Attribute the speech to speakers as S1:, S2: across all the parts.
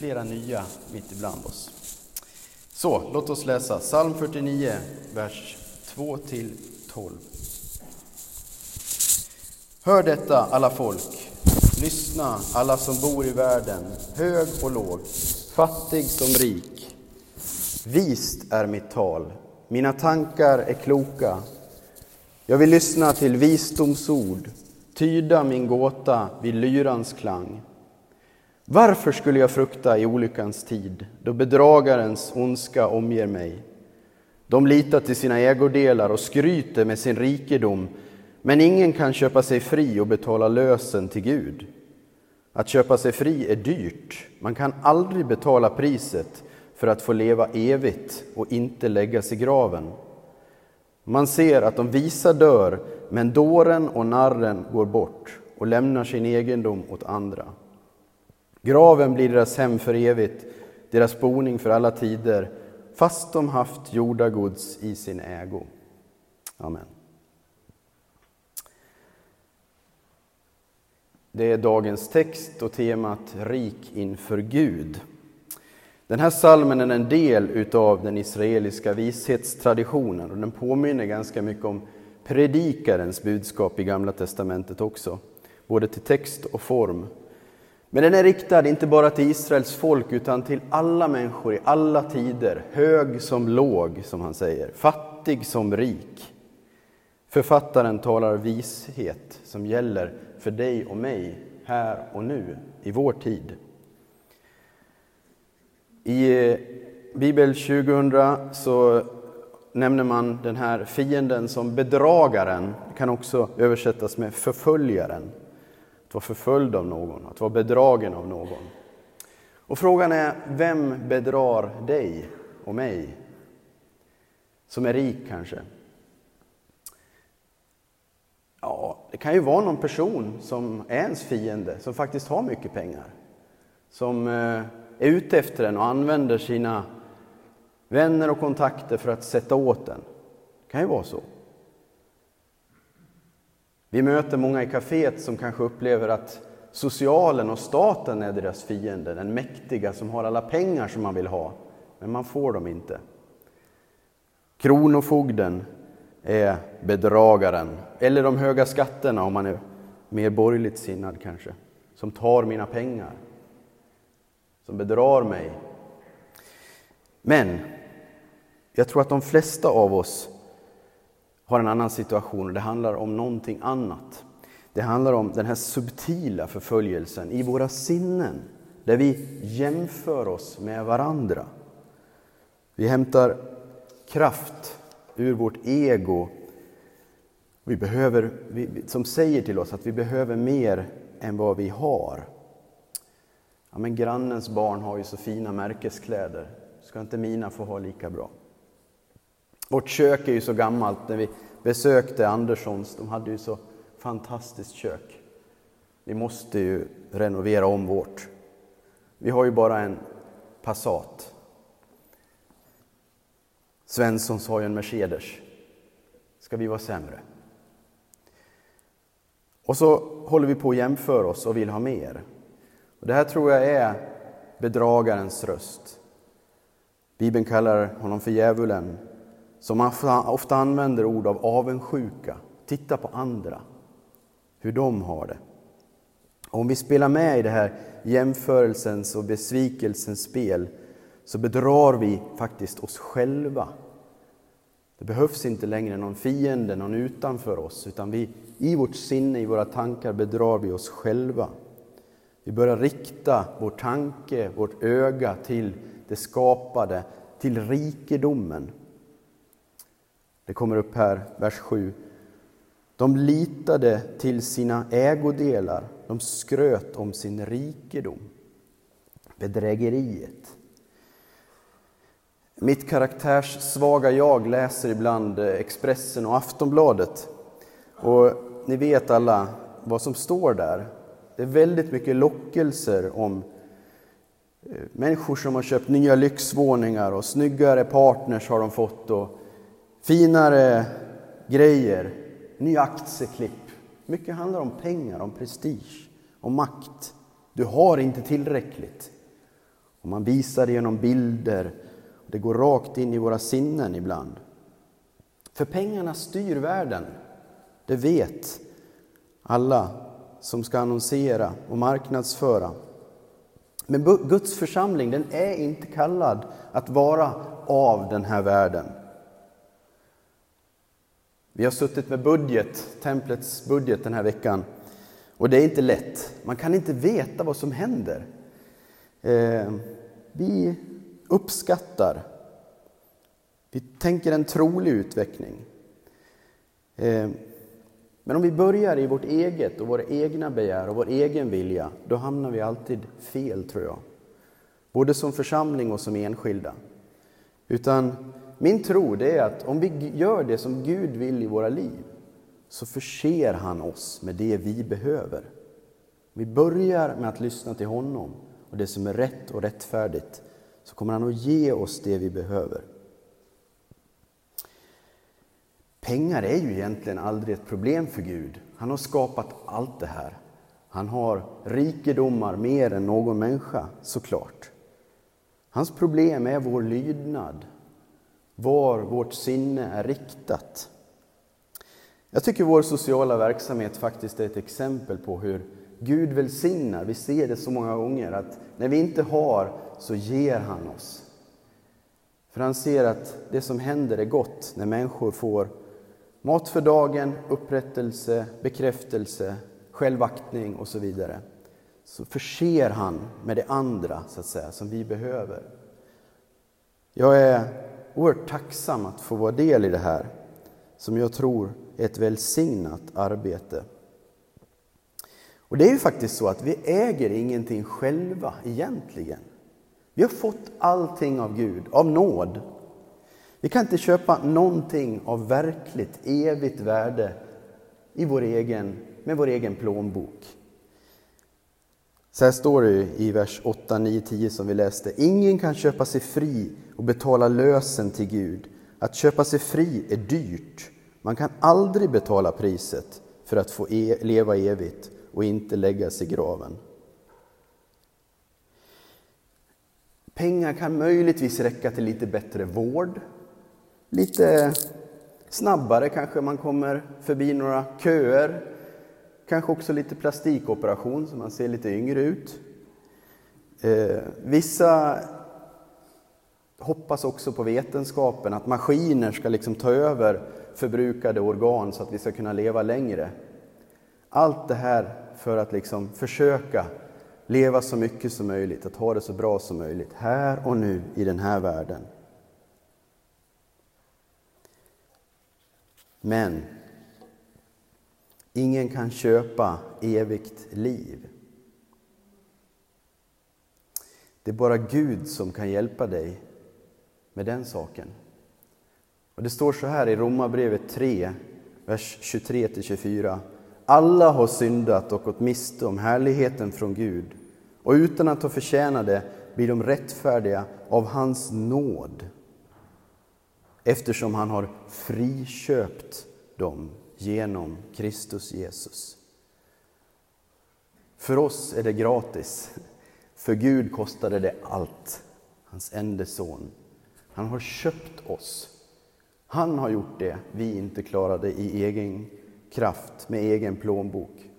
S1: flera nya mitt ibland oss. Så, låt oss läsa psalm 49, vers 2 till 12. Hör detta, alla folk. Lyssna, alla som bor i världen, hög och låg, fattig som rik. Vist är mitt tal, mina tankar är kloka. Jag vill lyssna till visdomsord, tyda min gåta vid lyrans klang. Varför skulle jag frukta i olyckans tid, då bedragarens ondska omger mig? De litar till sina ägodelar och skryter med sin rikedom, men ingen kan köpa sig fri och betala lösen till Gud. Att köpa sig fri är dyrt. Man kan aldrig betala priset för att få leva evigt och inte läggas i graven. Man ser att de visa dör, men dåren och narren går bort och lämnar sin egendom åt andra. Graven blir deras hem för evigt, deras boning för alla tider, fast de haft jordagods i sin ägo. Amen. Det är dagens text och temat Rik inför Gud. Den här salmen är en del av den israeliska vishetstraditionen och den påminner ganska mycket om predikarens budskap i Gamla testamentet också, både till text och form. Men den är riktad inte bara till Israels folk utan till alla människor i alla tider, hög som låg, som han säger, fattig som rik. Författaren talar vishet som gäller för dig och mig här och nu, i vår tid. I Bibel 2000 så nämner man den här fienden som bedragaren. Det kan också översättas med förföljaren. Att vara förföljd av någon, att vara bedragen av någon. Och frågan är, vem bedrar dig och mig? Som är rik kanske? Ja, det kan ju vara någon person som är ens fiende, som faktiskt har mycket pengar. Som eh, är ute efter en och använder sina vänner och kontakter för att sätta åt den. Det kan ju vara så. Vi möter många i kaféet som kanske upplever att socialen och staten är deras fiende, den mäktiga som har alla pengar som man vill ha, men man får dem inte. Kronofogden är bedragaren, eller de höga skatterna om man är mer borgerligt sinnad kanske, som tar mina pengar, som bedrar mig. Men jag tror att de flesta av oss har en annan situation och det handlar om någonting annat. Det handlar om den här subtila förföljelsen i våra sinnen, där vi jämför oss med varandra. Vi hämtar kraft ur vårt ego vi behöver, som säger till oss att vi behöver mer än vad vi har. Ja, men grannens barn har ju så fina märkeskläder, ska inte mina få ha lika bra? Vårt kök är ju så gammalt. När vi besökte Anderssons, de hade ju så fantastiskt kök. Vi måste ju renovera om vårt. Vi har ju bara en Passat. Svenssons har ju en Mercedes. Ska vi vara sämre? Och så håller vi på att jämföra oss och vill ha mer. Och det här tror jag är bedragarens röst. Bibeln kallar honom för djävulen som ofta använder ord av avundsjuka. Titta på andra, hur de har det. Och om vi spelar med i det här jämförelsens och besvikelsens spel så bedrar vi faktiskt oss själva. Det behövs inte längre någon fiende, någon utanför oss, utan vi, i vårt sinne, i våra tankar bedrar vi oss själva. Vi börjar rikta vår tanke, vårt öga till det skapade, till rikedomen. Det kommer upp här, vers 7. De litade till sina ägodelar, de skröt om sin rikedom. Bedrägeriet. Mitt karaktärssvaga jag läser ibland eh, Expressen och Aftonbladet. Och ni vet alla vad som står där. Det är väldigt mycket lockelser om eh, människor som har köpt nya lyxvåningar och snyggare partners har de fått och finare grejer, nya aktieklipp. Mycket handlar om pengar, om prestige, om makt. Du har inte tillräckligt. Och man visar det genom bilder. Det går rakt in i våra sinnen ibland. För pengarna styr världen. Det vet alla som ska annonsera och marknadsföra. Men Guds församling den är inte kallad att vara av den här världen. Vi har suttit med budget, templets budget den här veckan. Och det är inte lätt. Man kan inte veta vad som händer. Eh, vi uppskattar. Vi tänker en trolig utveckling. Eh, men om vi börjar i vårt eget och våra egna begär och vår egen vilja, då hamnar vi alltid fel tror jag. Både som församling och som enskilda. Utan min tro det är att om vi gör det som Gud vill i våra liv, så förser han oss med det vi behöver. Vi börjar med att lyssna till honom och det som är rätt och rättfärdigt, så kommer han att ge oss det vi behöver. Pengar är ju egentligen aldrig ett problem för Gud. Han har skapat allt det här. Han har rikedomar mer än någon människa, såklart. Hans problem är vår lydnad, var vårt sinne är riktat. Jag tycker vår sociala verksamhet faktiskt är ett exempel på hur Gud välsignar. Vi ser det så många gånger att när vi inte har så ger han oss. För han ser att det som händer är gott när människor får mat för dagen, upprättelse, bekräftelse, självaktning och så vidare. Så förser han med det andra så att säga, som vi behöver. Jag är oerhört tacksam att få vara del i det här som jag tror är ett välsignat arbete. Och det är ju faktiskt så att vi äger ingenting själva egentligen. Vi har fått allting av Gud, av nåd. Vi kan inte köpa någonting av verkligt, evigt värde i vår egen, med vår egen plånbok. Så här står det i vers 8, 9, 10 som vi läste. Ingen kan köpa sig fri och betala lösen till Gud. Att köpa sig fri är dyrt. Man kan aldrig betala priset för att få e leva evigt och inte läggas i graven. Pengar kan möjligtvis räcka till lite bättre vård. Lite snabbare kanske man kommer förbi några köer. Kanske också lite plastikoperation så man ser lite yngre ut. Eh, vissa hoppas också på vetenskapen, att maskiner ska liksom ta över förbrukade organ så att vi ska kunna leva längre. Allt det här för att liksom försöka leva så mycket som möjligt, att ha det så bra som möjligt, här och nu i den här världen. Men ingen kan köpa evigt liv. Det är bara Gud som kan hjälpa dig med den saken. Och Det står så här i Romarbrevet 3, vers 23-24. Alla har syndat och gått miste om härligheten från Gud och utan att ha förtjänat det blir de rättfärdiga av hans nåd eftersom han har friköpt dem genom Kristus Jesus. För oss är det gratis. För Gud kostade det allt, hans enda son. Han har köpt oss. Han har gjort det vi inte klarade i egen kraft, med egen plånbok.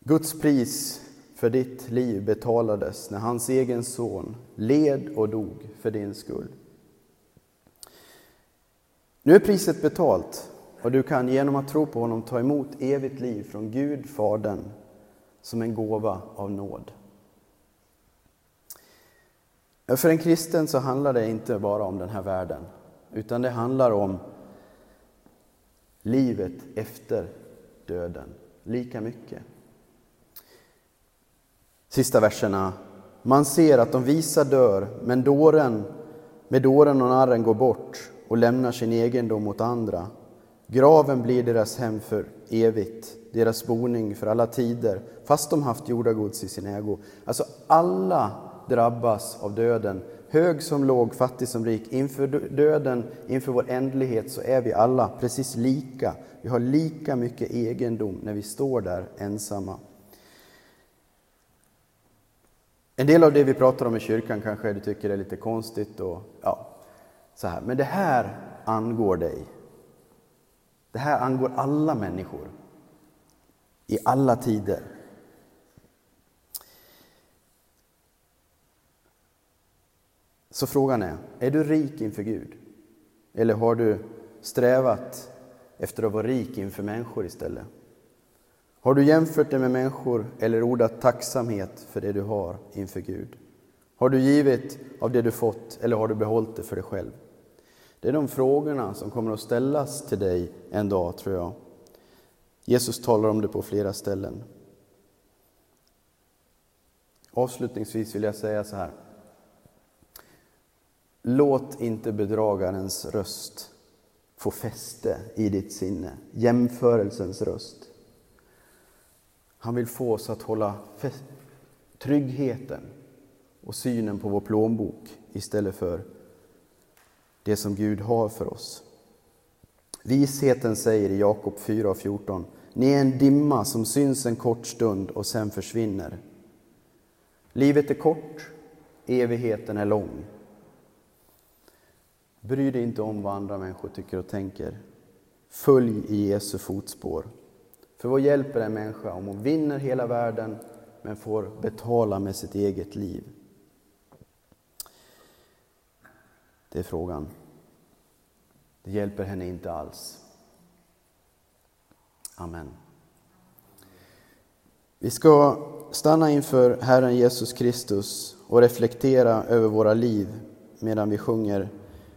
S1: Guds pris för ditt liv betalades när hans egen son led och dog för din skull. Nu är priset betalt och du kan genom att tro på honom ta emot evigt liv från Gud, Fadern, som en gåva av nåd. För en kristen så handlar det inte bara om den här världen, utan det handlar om livet efter döden, lika mycket. Sista verserna. Man ser att de visa dör, men dåren, med dåren och narren går bort och lämnar sin egendom åt andra. Graven blir deras hem för evigt, deras boning för alla tider, fast de haft jordagods i sin ägo. Alltså alla drabbas av döden, hög som låg, fattig som rik. Inför döden, inför vår ändlighet, så är vi alla precis lika. Vi har lika mycket egendom när vi står där ensamma. En del av det vi pratar om i kyrkan kanske du tycker är lite konstigt och ja, så här. Men det här angår dig. Det här angår alla människor. I alla tider. Så frågan är, är du rik inför Gud? Eller har du strävat efter att vara rik inför människor istället? Har du jämfört dig med människor eller ordat tacksamhet för det du har inför Gud? Har du givit av det du fått eller har du behållit det för dig själv? Det är de frågorna som kommer att ställas till dig en dag, tror jag. Jesus talar om det på flera ställen. Avslutningsvis vill jag säga så här. Låt inte bedragarens röst få fäste i ditt sinne, jämförelsens röst. Han vill få oss att hålla tryggheten och synen på vår plånbok istället för det som Gud har för oss. Visheten säger i Jakob 4.14 ni är en dimma som syns en kort stund och sen försvinner. Livet är kort, evigheten är lång. Bry dig inte om vad andra människor tycker och tänker. Följ i Jesu fotspår. För vad hjälper en människa om hon vinner hela världen men får betala med sitt eget liv? Det är frågan. Det hjälper henne inte alls. Amen. Vi ska stanna inför Herren Jesus Kristus och reflektera över våra liv medan vi sjunger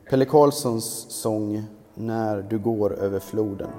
S1: Pelle Karlssons sång När du går över floden.